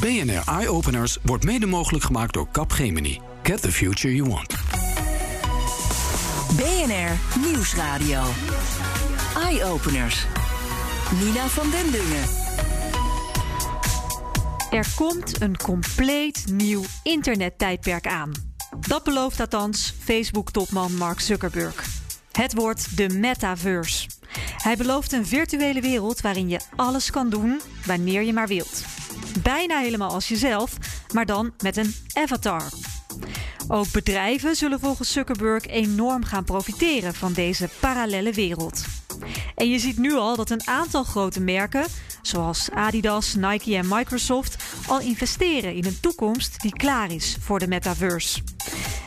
BNR Eye Openers wordt mede mogelijk gemaakt door Capgemini. Get the future you want. BNR Nieuwsradio. Eye Openers. Nina van den Dungen. Er komt een compleet nieuw internettijdperk aan. Dat belooft althans Facebook-topman Mark Zuckerberg. Het wordt de metaverse. Hij belooft een virtuele wereld waarin je alles kan doen wanneer je maar wilt. Bijna helemaal als jezelf, maar dan met een avatar. Ook bedrijven zullen volgens Zuckerberg enorm gaan profiteren van deze parallele wereld. En je ziet nu al dat een aantal grote merken, zoals Adidas, Nike en Microsoft, al investeren in een toekomst die klaar is voor de metaverse.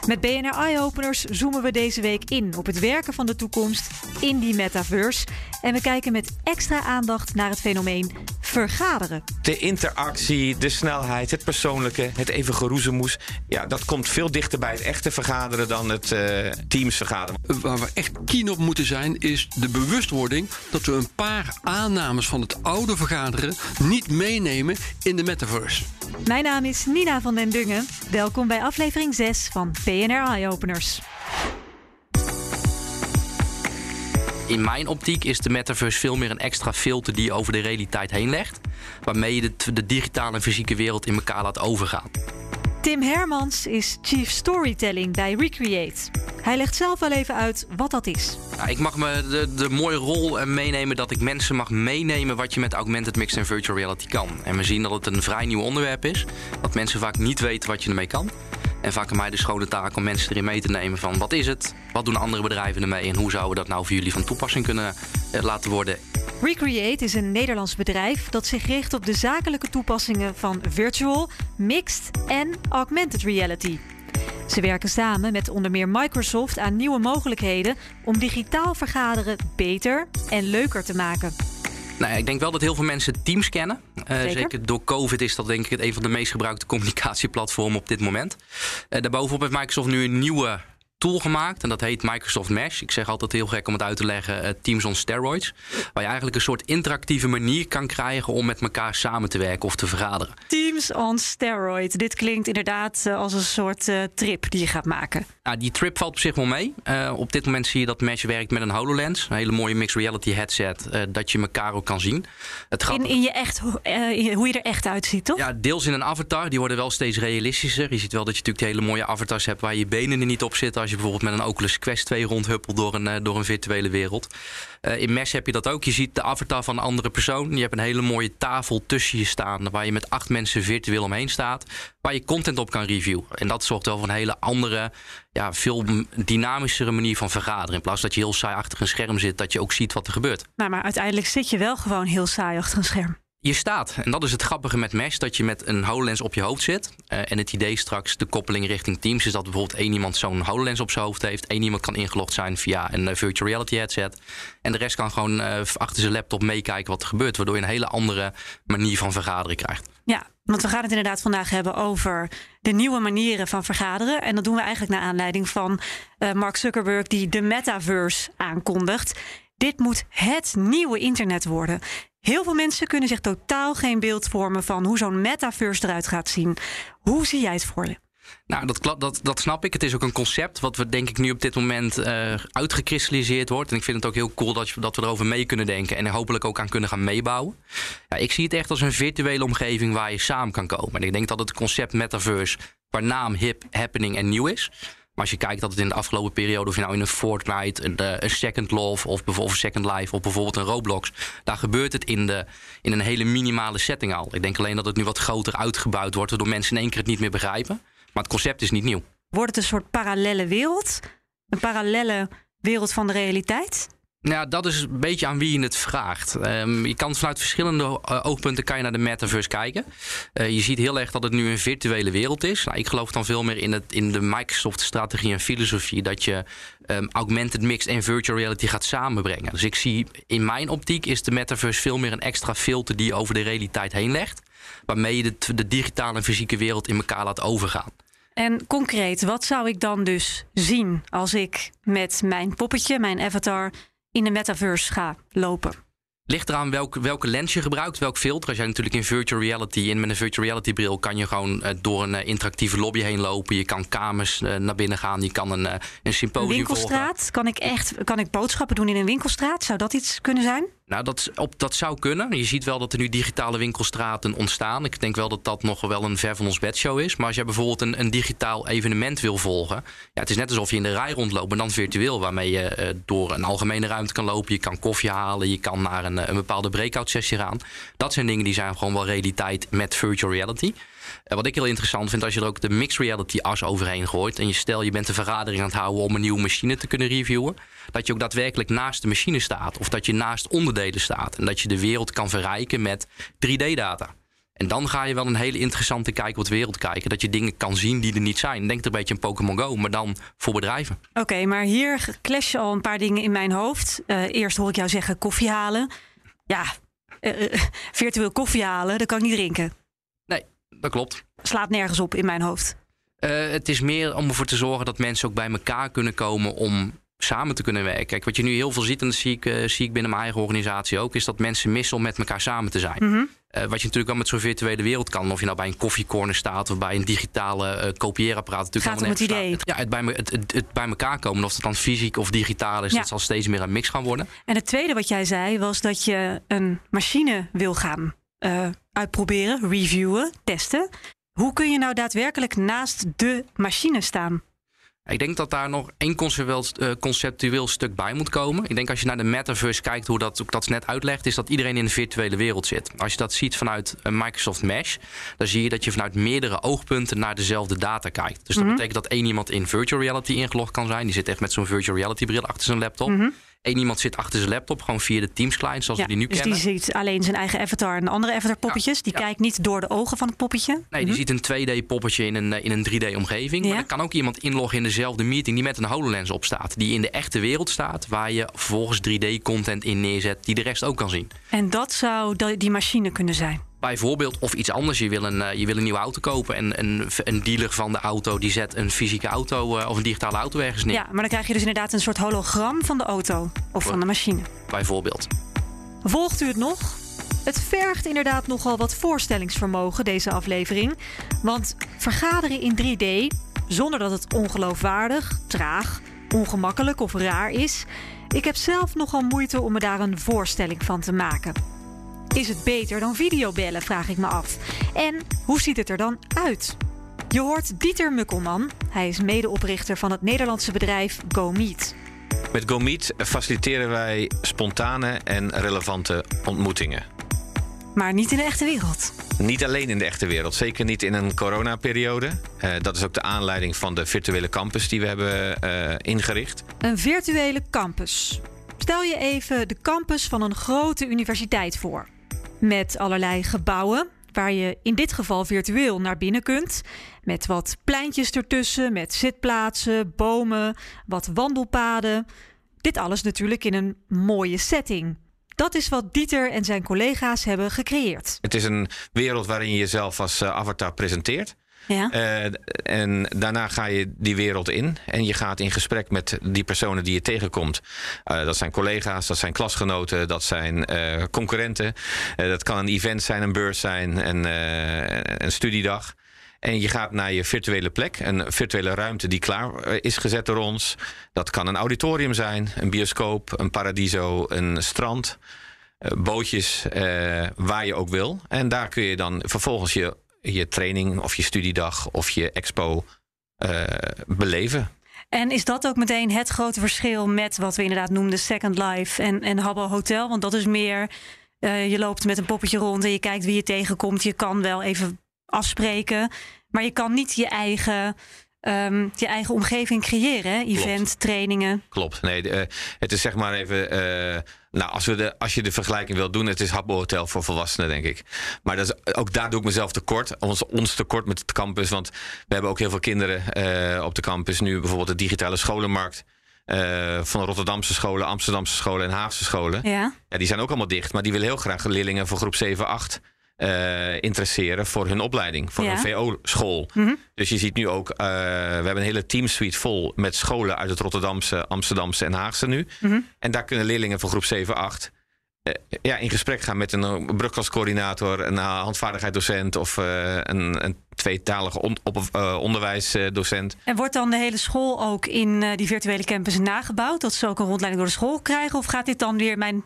Met BNR Eye Openers zoomen we deze week in op het werken van de toekomst in die metaverse. En we kijken met extra aandacht naar het fenomeen vergaderen. De interactie, de snelheid, het persoonlijke, het even geroezemoes. Ja, dat komt veel dichter bij het echte vergaderen dan het uh, teams vergaderen. Waar we echt keen op moeten zijn, is de bewustwording dat we een paar aannames van het oude vergaderen niet meenemen in de metaverse. Mijn naam is Nina van den Dungen. Welkom bij aflevering 6 van BNR Eye Openers. In mijn optiek is de metaverse veel meer een extra filter die je over de realiteit heen legt. Waarmee je de, de digitale en fysieke wereld in elkaar laat overgaan. Tim Hermans is Chief Storytelling bij Recreate. Hij legt zelf wel even uit wat dat is. ik mag me de, de mooie rol meenemen dat ik mensen mag meenemen wat je met augmented mixed en virtual reality kan. En we zien dat het een vrij nieuw onderwerp is. Dat mensen vaak niet weten wat je ermee kan. En vaak aan mij de schone taak om mensen erin mee te nemen van wat is het, wat doen andere bedrijven ermee en hoe zouden we dat nou voor jullie van toepassing kunnen eh, laten worden. Recreate is een Nederlands bedrijf dat zich richt op de zakelijke toepassingen van virtual, mixed en augmented reality. Ze werken samen met onder meer Microsoft aan nieuwe mogelijkheden om digitaal vergaderen beter en leuker te maken. Nou, ik denk wel dat heel veel mensen Teams kennen. Uh, zeker. door COVID is dat denk ik een van de meest gebruikte communicatieplatformen op dit moment. Uh, daarbovenop heeft Microsoft nu een nieuwe tool gemaakt. En dat heet Microsoft Mesh. Ik zeg altijd heel gek om het uit te leggen: uh, Teams on Steroids. Waar je eigenlijk een soort interactieve manier kan krijgen om met elkaar samen te werken of te vergaderen. Teams on Steroids. Dit klinkt inderdaad uh, als een soort uh, trip die je gaat maken. Nou, die trip valt op zich wel mee. op dit moment zie je dat Mesh werkt met een HoloLens. Een hele mooie mixed reality headset. dat je elkaar ook kan zien. Het in, in je echt, hoe je er echt uitziet, toch? Ja, deels in een avatar. Die worden wel steeds realistischer. Je ziet wel dat je natuurlijk hele mooie avatars hebt waar je benen er niet op zitten als je bijvoorbeeld met een Oculus Quest 2 rondhuppelt door een, eh, door een virtuele wereld. Uh, in Mesh heb je dat ook. Je ziet de avatar van een andere persoon. Je hebt een hele mooie tafel tussen je staan, waar je met acht mensen virtueel omheen staat, waar je content op kan reviewen. En dat zorgt wel voor een hele andere, ja, veel dynamischere manier van vergaderen. In plaats dat je heel saai achter een scherm zit, dat je ook ziet wat er gebeurt. Nou, maar uiteindelijk zit je wel gewoon heel saai achter een scherm je staat. En dat is het grappige met Mesh, dat je met een HoloLens op je hoofd zit. Uh, en het idee straks, de koppeling richting Teams, is dat bijvoorbeeld één iemand zo'n HoloLens op zijn hoofd heeft. één iemand kan ingelogd zijn via een uh, virtual reality headset. En de rest kan gewoon uh, achter zijn laptop meekijken wat er gebeurt. Waardoor je een hele andere manier van vergaderen krijgt. Ja, want we gaan het inderdaad vandaag hebben over de nieuwe manieren van vergaderen. En dat doen we eigenlijk naar aanleiding van Mark Zuckerberg, die de metaverse aankondigt. Dit moet het nieuwe internet worden. Heel veel mensen kunnen zich totaal geen beeld vormen van hoe zo'n metaverse eruit gaat zien. Hoe zie jij het voor je? Nou, dat, dat, dat snap ik. Het is ook een concept wat we denk ik nu op dit moment uh, uitgekristalliseerd wordt. En ik vind het ook heel cool dat, dat we erover mee kunnen denken en er hopelijk ook aan kunnen gaan meebouwen. Ja, ik zie het echt als een virtuele omgeving waar je samen kan komen. En ik denk dat het concept metaverse qua naam hip, happening en nieuw is. Als je kijkt dat het in de afgelopen periode, of je nou in een Fortnite, een, eh, Second Love of bijvoorbeeld Second Life of bijvoorbeeld een Roblox, daar gebeurt het in, de, in een hele minimale setting al. Ik denk alleen dat het nu wat groter uitgebouwd wordt, waardoor mensen in één keer het niet meer begrijpen. Maar het concept is niet nieuw. Wordt het een soort parallele wereld? Een parallele wereld van de realiteit? Nou, dat is een beetje aan wie je het vraagt. Um, je kan vanuit verschillende uh, oogpunten naar de metaverse kijken. Uh, je ziet heel erg dat het nu een virtuele wereld is. Nou, ik geloof dan veel meer in, het, in de Microsoft-strategie en filosofie dat je um, augmented mixed en virtual reality gaat samenbrengen. Dus ik zie in mijn optiek is de metaverse veel meer een extra filter die je over de realiteit heen legt, waarmee je de, de digitale en fysieke wereld in elkaar laat overgaan. En concreet, wat zou ik dan dus zien als ik met mijn poppetje, mijn avatar, in de metaverse ga lopen? Ligt eraan welke, welke lens je gebruikt, welk filter. Als jij natuurlijk in virtual reality in met een virtual reality bril kan je gewoon uh, door een uh, interactieve lobby heen lopen. Je kan kamers uh, naar binnen gaan. Je kan een, een symposium Een winkelstraat? Volgen. Kan ik echt kan ik boodschappen doen in een winkelstraat? Zou dat iets kunnen zijn? Nou, dat, op, dat zou kunnen. Je ziet wel dat er nu digitale winkelstraten ontstaan. Ik denk wel dat dat nog wel een ver van ons bedshow is. Maar als jij bijvoorbeeld een, een digitaal evenement wil volgen. Ja, het is net alsof je in de rij rondloopt, maar dan virtueel. Waarmee je uh, door een algemene ruimte kan lopen. Je kan koffie halen. Je kan naar een, een bepaalde breakout sessie gaan. Dat zijn dingen die zijn gewoon wel realiteit met virtual reality. En wat ik heel interessant vind, als je er ook de mixed reality as overheen gooit. En je stel je bent een vergadering aan het houden om een nieuwe machine te kunnen reviewen. Dat je ook daadwerkelijk naast de machine staat. Of dat je naast onderdelen staat. En dat je de wereld kan verrijken met 3D-data. En dan ga je wel een hele interessante kijk op de wereld kijken. Dat je dingen kan zien die er niet zijn. Denk er een beetje aan Pokémon Go, maar dan voor bedrijven. Oké, okay, maar hier clash al een paar dingen in mijn hoofd. Uh, eerst hoor ik jou zeggen koffie halen. Ja, uh, uh, virtueel koffie halen, dat kan ik niet drinken. Nee, dat klopt. Slaat nergens op in mijn hoofd. het is meer om ervoor te zorgen dat mensen ook bij elkaar kunnen komen om samen te kunnen werken. Kijk, wat je nu heel veel ziet, en dat zie ik, uh, zie ik binnen mijn eigen organisatie ook, is dat mensen missen om met elkaar samen te zijn. Mhm. Mm -hmm. uh, wat je natuurlijk wel met zo'n virtuele wereld kan, of je nou bij een koffiecorner staat of bij een digitale uh, kopieerapparaat. Gaat om het idee. Het, ja, het bij, het, het, het bij elkaar komen, of het dan fysiek of digitaal is, Ja. dat zal steeds meer een mix gaan worden. En het tweede wat jij zei was dat je een machine wil gaan eh, uitproberen, reviewen, testen. Hoe kun je nou daadwerkelijk naast de machine staan? Ik denk dat daar nog één conceptueel, eh, conceptueel stuk bij moet komen. Ik denk als je naar de metaverse kijkt, hoe dat, ik dat net uitlegt, is dat iedereen in een virtuele wereld zit. Als je dat ziet vanuit een Microsoft Mesh, dan zie je dat je vanuit meerdere oogpunten naar dezelfde data kijkt. Dus dat betekent dat één iemand in virtual reality ingelogd kan zijn. Die zit echt met zo'n virtual reality bril achter zijn laptop. Eén iemand zit achter zijn laptop, gewoon via de Teams client, zoals Ja, we die nu dus kennen. die ziet alleen zijn eigen avatar en andere avatar poppetjes. Die ja. kijkt niet door de ogen van het poppetje. Nee, die ziet een 2D-poppetje in een, eh, in een 3D-omgeving. Ja. Maar er kan ook iemand inloggen in dezelfde meeting die met een HoloLens op staat. Die in de echte wereld staat, waar je vervolgens 3D-content in neerzet die de rest ook kan zien. En dat zou die machine kunnen zijn. Bijvoorbeeld, of iets anders. Je wil een, eh, je wil een nieuwe auto kopen. En een, een dealer van de auto die zet een fysieke auto eh, of een digitale auto ergens neer. Ja, maar dan krijg je dus inderdaad een soort hologram van de auto of van de machine. Bijvoorbeeld. Volgt u het nog? Het vergt inderdaad nogal wat voorstellingsvermogen, deze aflevering. Want vergaderen in 3D, zonder dat het ongeloofwaardig, traag, ongemakkelijk of raar is. Ik heb zelf nogal moeite om me daar een voorstelling van te maken. Is het beter dan videobellen, vraag ik me af. En hoe ziet het er dan uit? Je hoort Dieter Mukkelman. Hij is medeoprichter van het Nederlandse bedrijf GoMeet. Met GoMeet faciliteren wij spontane en relevante ontmoetingen. Maar niet in de echte wereld. Niet alleen in de echte wereld, zeker niet in een coronaperiode. Eh dat is ook de aanleiding van de virtuele campus die we hebben eh, ingericht. Een virtuele campus. Stel je even de campus van een grote universiteit voor. Met allerlei gebouwen waar je in dit geval virtueel naar binnen kunt. Met wat pleintjes ertussen, met zitplaatsen, bomen, wat wandelpaden. Dit alles natuurlijk in een mooie setting. Dat is wat Dieter en zijn collega's hebben gecreëerd. Het is een wereld waarin je jezelf als eh, avatar presenteert. Ja? Eh, en daarna ga je die wereld in en je gaat in gesprek met die personen die je tegenkomt. Eh, dat zijn collega's, dat zijn klasgenoten, dat zijn eh, concurrenten. Dat kan een event zijn, een beurs zijn, een, studiedag. En je gaat naar je virtuele plek, een virtuele ruimte die klaar is gezet door ons. Dat kan een auditorium zijn, een bioscoop, een paradiso, een strand, bootjes, waar je ook wil. En daar kun je dan vervolgens je, je training of je studiedag of je expo eh, beleven. En is dat ook meteen het grote verschil met wat we inderdaad noemden Second Life en, en Habbo Hotel? Want dat is meer, eh, je loopt met een poppetje rond en je kijkt wie je tegenkomt. Je kan wel even afspreken, maar je kan niet je eigen, ehm, je eigen omgeving creëren. Hè? Event, trainingen. Klopt. Nee, de, eh, het is zeg maar even. eh, nou, als, we de, als je de vergelijking wilt doen, het is Habbo Hotel voor volwassenen, denk ik. Maar dat is, ook daar doe ik mezelf tekort. Ons, ons tekort met het campus. Want we hebben ook heel veel kinderen eh, op de campus. Nu bijvoorbeeld de digitale scholenmarkt. eh, van Rotterdamse scholen, Amsterdamse scholen en Haagse scholen. Ja. Ja, die zijn ook allemaal dicht. Maar die willen heel graag leerlingen voor groep 7, 8 eh, interesseren voor hun opleiding, voor Ja. hun VO-school. Mhm. Dus je ziet nu ook, eh, we hebben een hele teamsuite vol met scholen uit het Rotterdamse, Amsterdamse en Haagse nu. Mhm. En daar kunnen leerlingen van groep 7, 8 eh, ja, in gesprek gaan met een brugklascoördinator, een handvaardigheidsdocent of een, een tweetalige on, op, onderwijsdocent. En wordt dan de hele school ook in die virtuele campus nagebouwd? Dat ze ook een rondleiding door de school krijgen? Of gaat dit dan weer mijn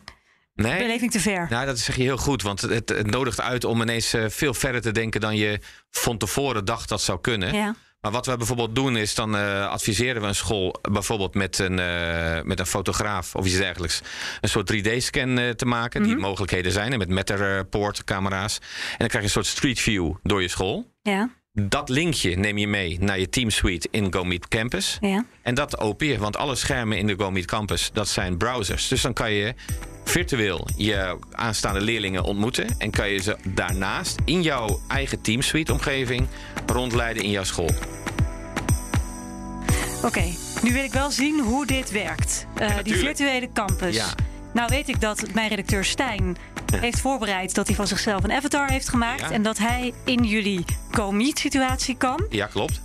nee, beleving te ver? Nou, dat zeg je heel goed. Want het, het nodigt uit om ineens veel verder te denken dan je van tevoren dacht dat zou kunnen. Ja. Maar wat we bijvoorbeeld doen is dan uh, adviseren we een school bijvoorbeeld met een, uh, met een fotograaf of iets dergelijks een soort 3D-scan uh, te maken. Mm -hmm. Die mogelijkheden zijn en met Matterport camera's. En dan krijg je een soort street view door je school. Ja. Dat linkje neem je mee naar je Team Suite in GoMeet Campus. Ja. En dat open je, want alle schermen in de GoMeet Campus, dat zijn browsers. Dus dan kan je virtueel je aanstaande leerlingen ontmoeten. En kan je ze daarnaast in jouw eigen Team Suite omgeving rondleiden in jouw school. Oké, okay, nu wil ik wel zien hoe dit werkt. Uh, ja, die virtuele campus. Ja. Nou weet ik dat mijn redacteur Stijn heeft voorbereid dat hij van zichzelf een avatar heeft gemaakt. Ja. En dat hij in jullie go-meet situatie kan. Ja, klopt.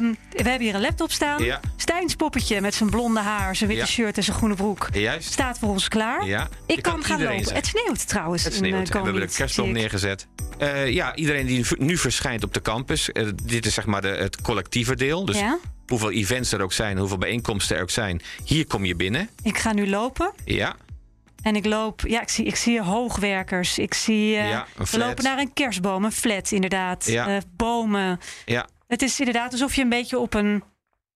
Um, we hebben hier een laptop staan. Ja. Stijns poppetje met zijn blonde haar, zijn witte Ja. shirt en zijn groene broek Juist. staat voor ons klaar. Ja. Ik kan, kan gaan lopen. zijn. Het sneeuwt trouwens. Het in, sneeuwt. eh, En we hebben de kerstboom neergezet. Eh, ja, iedereen die nu verschijnt op de campus. eh, dit is zeg maar de, het collectieve deel. Dus Ja? hoeveel events er ook zijn, hoeveel bijeenkomsten er ook zijn. Hier kom je binnen. Ik ga nu lopen. Ja, En ik loop, ja, ik zie, ik zie hoogwerkers. Ik zie, eh, Ja, een we lopen naar een kerstboom, een flat inderdaad. Ja. Eh, bomen. ja. Het is inderdaad alsof je een beetje op een,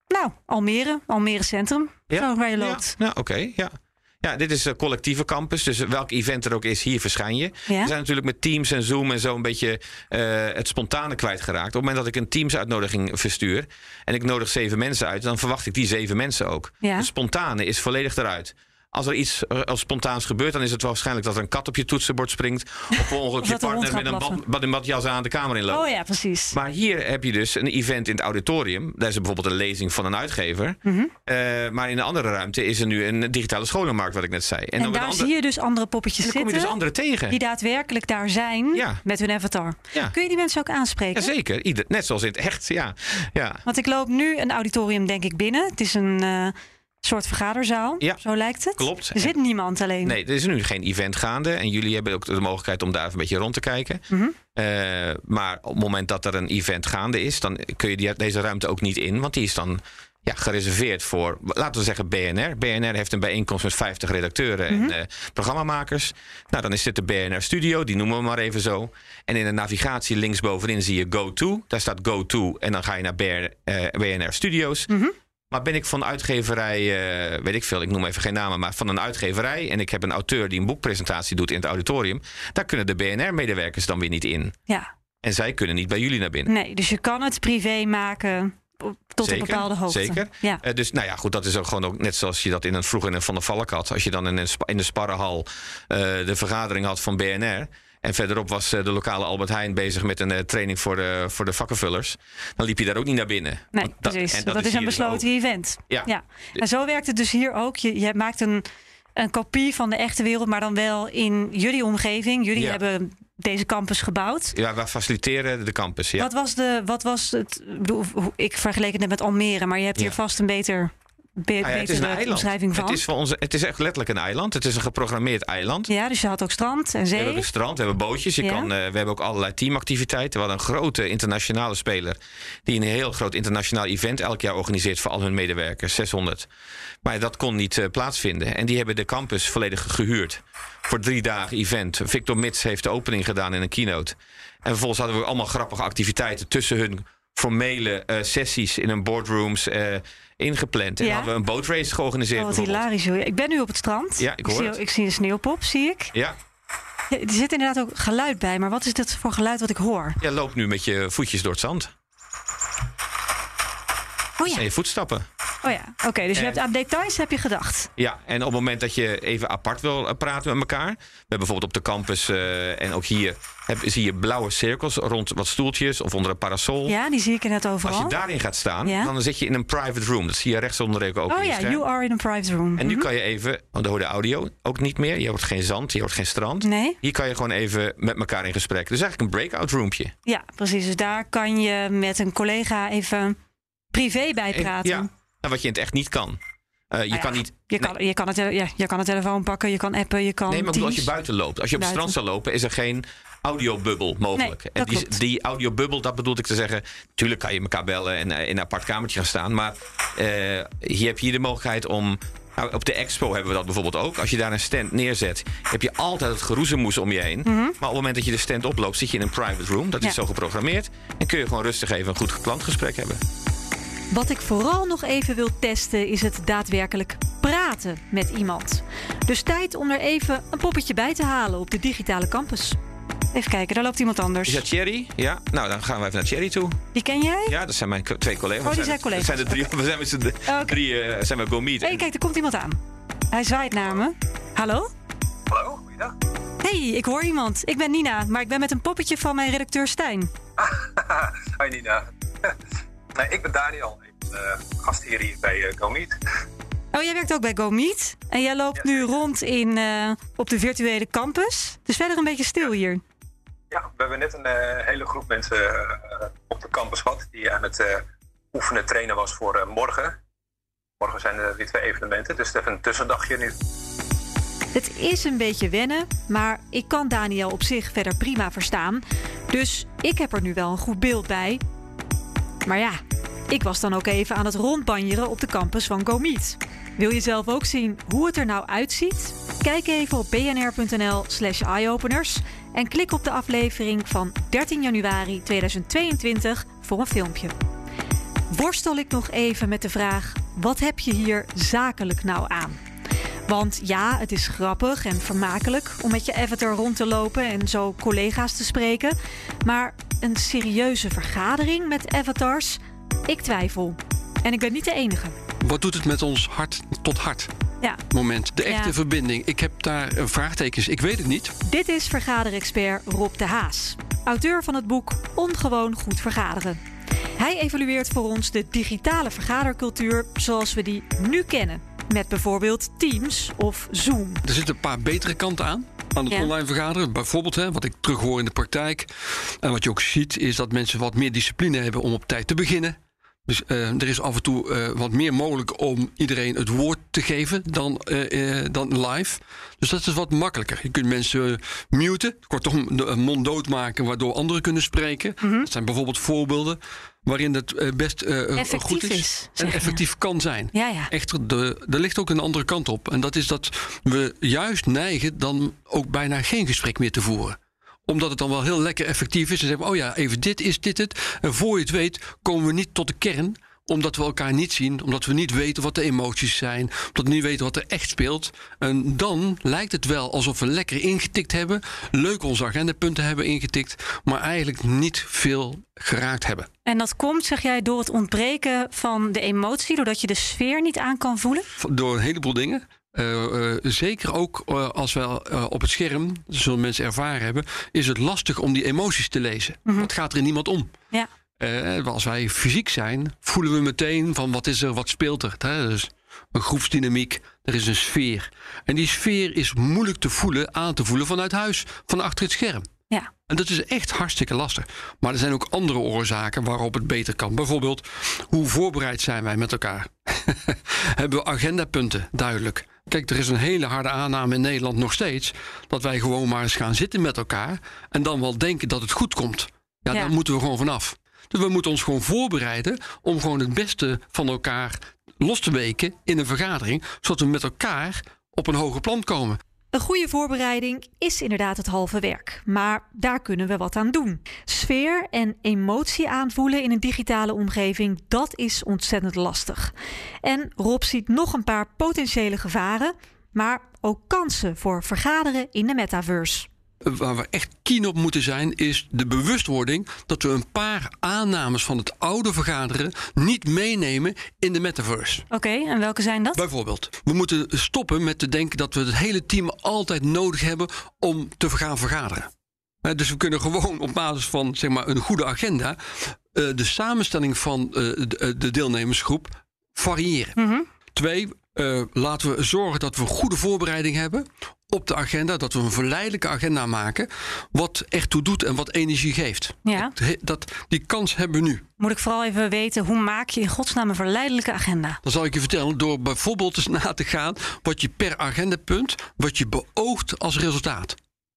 nou, Almere, Almere Centrum, Ja. zo waar je loopt. Ja, nou, oké. ja. Ja, dit is een collectieve campus. Dus welk event er ook is, hier verschijn je. Ja. We zijn natuurlijk met Teams en Zoom en zo een beetje eh, het spontane kwijtgeraakt. Op het moment dat ik een Teams-uitnodiging verstuur en ik nodig zeven mensen uit, dan verwacht ik die zeven mensen ook. Ja. Het spontane is volledig eruit. Als er iets eh, als spontaans gebeurt, dan is het waarschijnlijk dat er een kat op je toetsenbord springt. Of ongeluk je partner met een bad, blaffen. bad, een badjas aan de kamer inloopt. Oh ja, precies. Maar hier heb je dus een event in het auditorium. Daar is er bijvoorbeeld een lezing van een uitgever. Eh, maar in de andere ruimte is er nu een digitale scholenmarkt, wat ik net zei. En, dan met daar andere- zie je dus andere poppetjes en dan kom je zitten. dus anderen tegen. Die daadwerkelijk daar zijn Ja. met hun avatar. Ja. Kun je die mensen ook aanspreken? Jazeker, Ieder, net zoals in het echt. Ja. Ja. Want ik loop nu een auditorium, denk ik, binnen. Het is een eh, soort vergaderzaal. Ja, Zo lijkt het. klopt. Er zit niemand alleen. Nee, er is nu geen event gaande. En jullie hebben ook de mogelijkheid om daar even een beetje rond te kijken. Mhm. Eh, maar op het moment dat er een event gaande is, dan kun je die, deze ruimte ook niet in. Want die is dan ja, gereserveerd voor, laten we zeggen, BNR. BNR heeft een bijeenkomst met 50 redacteuren Mhm. en eh, programmamakers. Nou, dan is dit de BNR Studio, die noemen we maar even zo. En in de navigatie linksbovenin zie je Go To. Daar staat Go To en dan ga je naar BNR, eh, BNR Studios. Mhm. Maar ben ik van uitgeverij, eh, weet ik veel, ik noem even geen namen, maar van een uitgeverij. En ik heb een auteur die een boekpresentatie doet in het auditorium. Daar kunnen de BNR-medewerkers dan weer niet in. Ja, En zij kunnen niet bij jullie naar binnen. nee. Dus je kan het privé maken tot Zeker, een bepaalde hoogte. Zeker. Ja. Eh, dus nou ja, goed, dat is ook gewoon ook net zoals je dat in een, vroeger in een Van der Valk had. Als je dan in, een, in de Sparrenhal eh, de vergadering had van BNR. En verderop was eh, de lokale Albert Heijn bezig met een eh, training voor de, voor de vakkenvullers. Dan liep je daar ook niet naar binnen. Nee, Want dat- precies. en Dat, is een dus besloten event. Ja. Ja. En zo werkt het dus hier ook. Je, je maakt een, een kopie van de echte wereld, maar dan wel in jullie omgeving. Jullie Ja. hebben deze campus gebouwd. Ja, wij faciliteren de campus. Ja. Wat was de, wat was het? Ik, bedoel, hoe- ik vergeleek het net met Almere, maar je hebt hier vast een beter, be, Ah ja, het is een betere eiland. omschrijving van. Het is, voor onze, het is echt letterlijk een eiland. Het is een geprogrammeerd eiland. Ja, dus je had ook strand en We zee. hebben ook een strand, we hebben bootjes. Je Ja. kan, eh, we hebben ook allerlei teamactiviteiten. We hadden een grote internationale speler... die een heel groot internationaal event elk jaar organiseert... voor al hun medewerkers, 600. Maar dat kon niet eh, plaatsvinden. En die hebben de campus volledig gehuurd. Voor drie dagen event. Victor Mits heeft de opening gedaan in een keynote. En vervolgens hadden we allemaal grappige activiteiten... tussen hun formele eh, sessies in hun boardrooms eh, ingepland. En Ja. hadden we een bootrace georganiseerd. Oh, wat hilarisch. hoor. Ik ben nu op het strand. Ja, ik hoor zie, het. ik zie een sneeuwpop, zie ik. Ja, Ja, Er zit inderdaad ook geluid bij, maar wat is dit voor geluid wat ik hoor? je loopt nu met je voetjes door het zand. Oh ja, je voetstappen. oh ja. oké. dus je hebt aan details heb je gedacht. Ja, en op het moment dat je even apart wil eh, praten met elkaar. We hebben bijvoorbeeld op de campus eh, en ook hier heb, zie je blauwe cirkels rond wat stoeltjes of onder een parasol. Ja, die zie ik net Als overal. je daarin gaat staan, Ja. dan zit je in een private room. Dat zie je rechtsonder ook oh ja, you are in a private room. En nu Mhm. kan je even, want dan hoor je de audio ook niet meer. Je hoort geen zand, je hoort geen strand. Nee? Hier kan je gewoon even met elkaar in gesprek. Dus eigenlijk een breakout roompje. Ja, precies. Dus daar kan je met een collega even privé bij En- praten. Ja, wat je in het echt niet kan. Eh, je Nou ja, kan niet. Je kan, je, kan het, ja, je kan een telefoon pakken, je kan appen, je kan Nee, maar als je buiten loopt. Als je op het strand zou lopen, is er geen audiobubbel mogelijk. Nee, en die, klopt. die audiobubbel, dat bedoel ik te zeggen. Tuurlijk kan je elkaar bellen en eh, in een apart kamertje gaan staan. Maar eh, hier heb je hier de mogelijkheid om. Nou, op de expo hebben we dat bijvoorbeeld ook. Als je daar een stand neerzet, heb je altijd het geroezemoes om je heen. Maar op het moment dat je de stand oploopt, zit je in een private room. Dat is Mhm. Zo geprogrammeerd. En kun je gewoon rustig even een goed klantgesprek hebben. Wat ik vooral nog even wil testen is het daadwerkelijk praten met iemand. Dus tijd om er even een poppetje bij te halen op de digitale campus. Even kijken, daar loopt iemand anders. Is dat Thierry? Ja, nou dan gaan we even naar Thierry toe. Die ken jij? Ja, dat zijn mijn twee collega's. Oh, die zijn collega's. We zijn de drie, we zijn met z'n drie, eh, zijn we go meet. Hé, kijk, er komt iemand aan. Hij zwaait naar me. Hallo? Hallo, goeiedag. Hey, ik hoor iemand. Ik ben Nina, maar ik ben met een poppetje van mijn redacteur Stijn. Hoi Nina. nee, ik ben Daniel. Ik ben uh, gastheer hier bij uh, GoMeet. Oh, jij werkt ook bij GoMeet. En jij loopt nu rond in, eh, op de virtuele campus. Dus verder een beetje stil hier. Ja, we hebben net een eh, hele groep mensen eh, op de campus gehad die aan het eh, oefenen trainen was voor eh, morgen. Morgen zijn er weer twee evenementen, dus het is even een tussendagje nu. Het is een beetje wennen, maar ik kan Daniel op zich verder prima verstaan. Dus ik heb er nu wel een goed beeld bij. Maar ja, ik was dan ook even aan het rondbanjeren op de campus van GoMeet. Wil je zelf ook zien hoe het er nou uitziet? Kijk even op bnr.nl/slash eyeopeners en klik op de aflevering van 13 januari 2022 voor een filmpje. Worstel ik nog even met de vraag: wat heb je hier zakelijk nou aan? Want ja, het is grappig en vermakelijk om met je avatar rond te lopen en zo collega's te spreken. Maar een serieuze vergadering met avatars? Ik twijfel. En ik ben niet de enige. Wat doet het met ons hart tot hart Ja, moment? De echte Ja. verbinding. Ik heb daar eh, vraagtekens. Ik weet het niet. dit is vergaderexpert Rob de Haas, auteur van het boek Ongewoon goed vergaderen. Hij evalueert voor ons de digitale vergadercultuur zoals we die nu kennen. Met bijvoorbeeld Teams of Zoom. Er zitten een paar betere kanten aan. Aan het Ja. online vergaderen. Bijvoorbeeld, hè, wat ik terughoor in de praktijk. En wat je ook ziet, is dat mensen wat meer discipline hebben om op tijd te beginnen. Dus eh, er is af en toe eh, wat meer mogelijk om iedereen het woord te geven dan, eh, dan live. Dus dat is wat makkelijker. Je kunt mensen muten, kortom de een mond doodmaken waardoor anderen kunnen spreken. Dat zijn bijvoorbeeld voorbeelden waarin het eh, best eh, Effectief goed is, en effectief kan zijn. Ja, ja. Echter, de, er ligt ook een andere kant op. En dat is dat we juist neigen dan ook bijna geen gesprek meer te voeren omdat het dan wel heel lekker effectief is. En zeggen we, oh ja, even dit is dit het. En voor je het weet, komen we niet tot de kern. Omdat we elkaar niet zien. Omdat we niet weten wat de emoties zijn. Omdat we niet weten wat er echt speelt. En dan lijkt het wel alsof we lekker ingetikt hebben. Leuk onze agendapunten hebben ingetikt. Maar eigenlijk niet veel geraakt hebben. En dat komt, zeg jij, door het ontbreken van de emotie, doordat je de sfeer niet aan kan voelen? Door een heleboel dingen. Eh, eh, zeker ook eh, als we op het scherm, zullen mensen ervaren hebben, is het lastig om die emoties te lezen. Het gaat er in niemand om. Ja. Eh, als wij fysiek zijn, voelen we meteen van wat is er, wat speelt er. Hè? Dus een groepsdynamiek, er is een sfeer. En die sfeer is moeilijk te voelen, aan te voelen vanuit huis, van achter het scherm. Ja. En dat is echt hartstikke lastig. Maar er zijn ook andere oorzaken waarop het beter kan. Bijvoorbeeld, hoe voorbereid zijn wij met elkaar? Hebben we agendapunten duidelijk? Kijk, er is een hele harde aanname in Nederland nog steeds dat wij gewoon maar eens gaan zitten met elkaar en dan wel denken dat het goed komt. Ja, Ja. daar moeten we gewoon vanaf. Dus we moeten ons gewoon voorbereiden om gewoon het beste van elkaar los te weken in een vergadering, zodat we met elkaar op een hoger plan komen. Een goede voorbereiding is inderdaad het halve werk, maar daar kunnen we wat aan doen. Sfeer en emotie aanvoelen in een digitale omgeving, dat is ontzettend lastig. En Rob ziet nog een paar potentiële gevaren, maar ook kansen voor vergaderen in de metaverse. Waar we echt keen op moeten zijn, is de bewustwording dat we een paar aannames van het oude vergaderen niet meenemen in de metaverse. Oké, en welke zijn dat? Bijvoorbeeld, we moeten stoppen met te denken dat we het hele team altijd nodig hebben om te gaan vergaderen. Dus we kunnen gewoon op basis van zeg maar, een goede agenda eh, de samenstelling van eh, de, eh, de deelnemersgroep variëren. Twee, eh, laten we zorgen dat we goede voorbereiding hebben op de agenda, dat we een verleidelijke agenda maken, wat echt toe doet en wat energie geeft. Ja. Dat, dat, die kans hebben we nu. Moet ik vooral even weten, hoe maak je in godsnaam een verleidelijke agenda? Dan zal ik je vertellen door bijvoorbeeld eens na te gaan wat je per agendapunt, wat je beoogt als resultaat.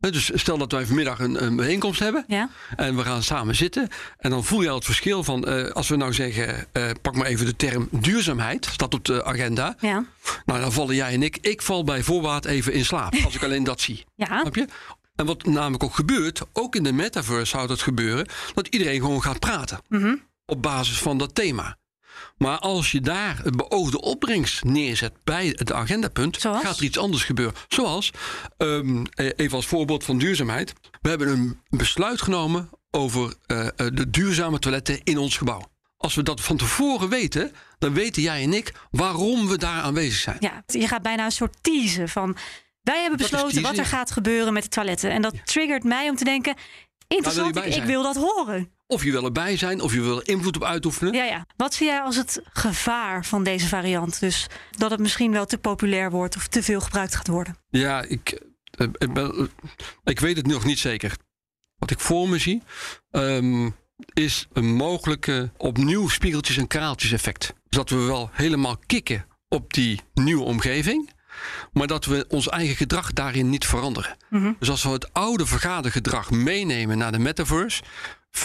Dus stel dat wij vanmiddag een, een bijeenkomst hebben Ja? en we gaan samen zitten. En dan voel je al het verschil van, eh, als we nou zeggen, eh, pak maar even de term duurzaamheid, staat op de agenda. Ja. Nou, dan vallen jij en ik, ik val bij voorbaat even in slaap als ik alleen dat zie. Ja. Snap je? En wat namelijk ook gebeurt, ook in de metaverse zou dat gebeuren, dat iedereen gewoon gaat praten. Mhm. Op basis van dat thema. Maar als je daar het beoogde opbrengst neerzet bij het agendapunt, Zoals? gaat er iets anders gebeuren. Zoals, ehm, eh, even als voorbeeld van duurzaamheid. We hebben een besluit genomen over eh, eh, de duurzame toiletten in ons gebouw. Als we dat van tevoren weten, dan weten jij en ik waarom we daar aanwezig zijn. ja, je gaat bijna een soort teasen van... Wij hebben besloten teasen, wat er ja. gaat gebeuren met de toiletten. En dat triggert mij om te denken... Interessant, ik, wil dat horen. Of je wil erbij zijn, of je wil invloed op uitoefenen. Ja, ja. Wat zie jij als het gevaar van deze variant? Dus dat het misschien wel te populair wordt of te veel gebruikt gaat worden. Ja, ik, eh, ik, ben- eh, ik weet het nog niet zeker. Wat ik voor me zie, ehm, is een mogelijke opnieuw spiegeltjes- en kraaltjes effect. Dus dat we wel helemaal kicken op die nieuwe omgeving. Maar dat we ons eigen gedrag daarin niet veranderen. Dus als we het oude vergadergedrag meenemen naar de metaverse,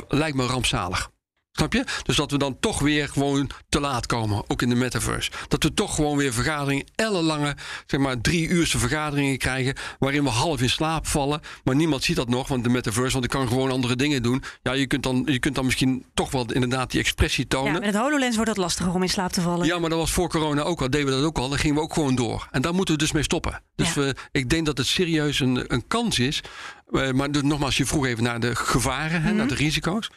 lijkt me rampzalig. Snap je? Dus dat we dan toch weer gewoon te laat komen, ook in de metaverse. Dat we toch gewoon weer vergaderingen, ellenlange, zeg maar drie uurse vergaderingen krijgen, waarin we half in slaap vallen. Maar niemand ziet dat nog, want de metaverse, want ik kan gewoon andere dingen doen. Ja, je kunt dan, je kunt dan misschien toch wel inderdaad die expressie Ja, tonen. met het HoloLens wordt het lastiger om in slaap te vallen. Ja, maar dat was voor corona ook al. Deden we dat ook al. Dan gingen we ook gewoon door. En daar moeten we dus mee stoppen. Dus Ja. we, ik denk dat het serieus een, een kans is. Eh, maar dus nogmaals, je vroeg even naar de gevaren, hè, Mhm. naar de risico's.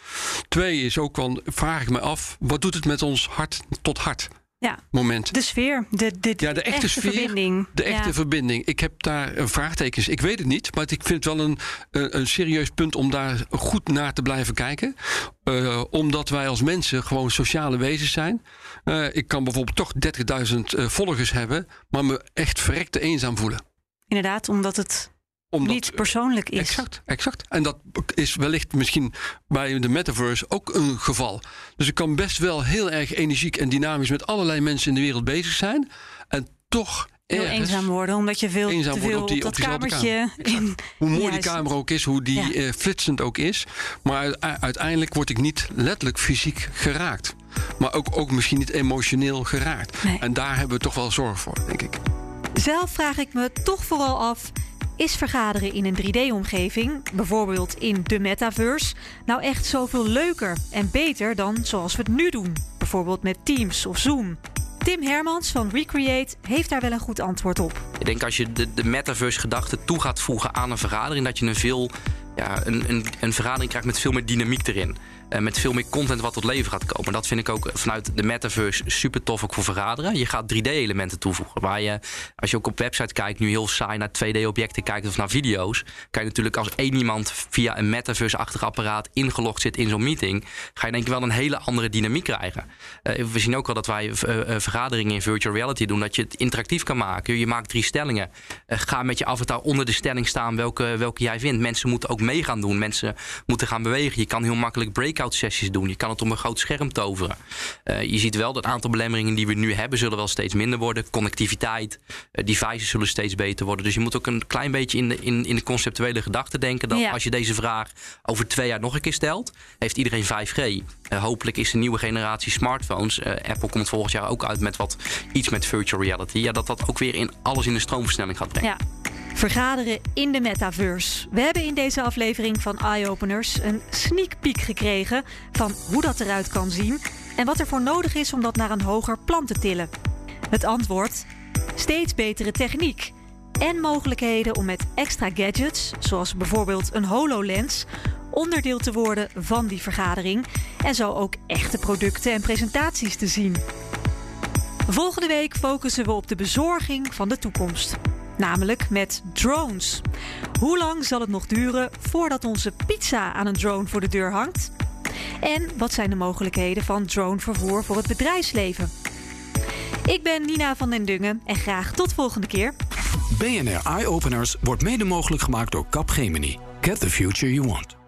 Twee is ook wel, vraag ik me af, wat doet het met ons hart tot hart Ja, moment? de sfeer, de, de, Ja, de echte sfeer, verbinding. De echte Ja. verbinding. Ik heb daar een vraagtekens. Ik weet het niet, maar ik vind het wel een, een, een serieus punt om daar goed naar te blijven kijken. Eh, omdat wij als mensen gewoon sociale wezens zijn. Eh, ik kan bijvoorbeeld toch 30.000 eh, volgers hebben, maar me echt verrekte eenzaam voelen. Inderdaad, omdat het Omdat, niet persoonlijk is. Exact, exact. En dat is wellicht misschien bij de metaverse ook een geval. Dus ik kan best wel heel erg energiek en dynamisch met allerlei mensen in de wereld bezig zijn. En toch Heel ergens, eenzaam worden, omdat je veel eenzaam te veel op die- op dat kamertje... In, Hoe mooi die kamer ook is, hoe die Ja. eh, flitsend ook is. Maar uiteindelijk word ik niet letterlijk fysiek geraakt. Maar ook, ook misschien niet emotioneel geraakt. Nee. En daar hebben we toch wel zorg voor, denk ik. Zelf vraag ik me toch vooral af: is vergaderen in een 3D-omgeving, bijvoorbeeld in de metaverse, nou echt zoveel leuker en beter dan zoals we het nu doen, bijvoorbeeld met Teams of Zoom? Tim Hermans van Recreate heeft daar wel een goed antwoord op. Ik denk als je de, metaverse-gedachte toe gaat voegen aan een vergadering, dat je een veel. Ja, een, een, een vergadering krijgt met veel meer dynamiek erin. En met veel meer content wat tot leven gaat komen. Dat vind ik ook vanuit de metaverse super tof ook voor vergaderen. Je gaat 3D-elementen toevoegen. Waar je, als je ook op website kijkt, nu heel saai naar 2D-objecten kijkt of naar video's. Je natuurlijk als één iemand via een metaverse-achtig apparaat ingelogd zit in zo'n meeting. Ga je denk ik wel een hele andere dynamiek krijgen. Eh, we zien ook al dat wij eh, eh, vergaderingen in virtual reality doen. Dat je het interactief kan maken. Je maakt drie stellingen. Eh, ga met je avatar onder de stelling staan welke, welke jij vindt. Mensen moeten ook mee gaan doen. Mensen moeten gaan bewegen. Je kan heel makkelijk breakout sessies doen. Je kan het op een groot scherm toveren. Eh, je ziet wel dat het aantal belemmeringen die we nu hebben... zullen wel steeds minder worden. Connectiviteit, eh, devices zullen steeds beter worden. Dus je moet ook een klein beetje in de, in, in de conceptuele gedachte denken... dat Ja. als je deze vraag over twee jaar nog een keer stelt... heeft iedereen 5G. Eh, hopelijk is de nieuwe generatie smartphones... eh, Apple komt volgend jaar ook uit met wat iets met virtual reality... Ja, dat dat ook weer in alles in de stroomversnelling gaat brengen. Ja. Vergaderen in de metaverse. We hebben in deze aflevering van Eye Openers een sneak peek gekregen van hoe dat eruit kan zien en wat er voor nodig is om dat naar een hoger plan te tillen. Het antwoord: steeds betere techniek en mogelijkheden om met extra gadgets, zoals bijvoorbeeld een HoloLens, onderdeel te worden van die vergadering en zo ook echte producten en presentaties te zien. Volgende week focussen we op de bezorging van de toekomst. Namelijk met drones. Hoe lang zal het nog duren voordat onze pizza aan een drone voor de deur hangt? En wat zijn de mogelijkheden van dronevervoer voor het bedrijfsleven? Ik ben Nina van den Dungen en graag tot volgende keer. BNR Eye Openers wordt mede mogelijk gemaakt door Capgemini. Get the future you want.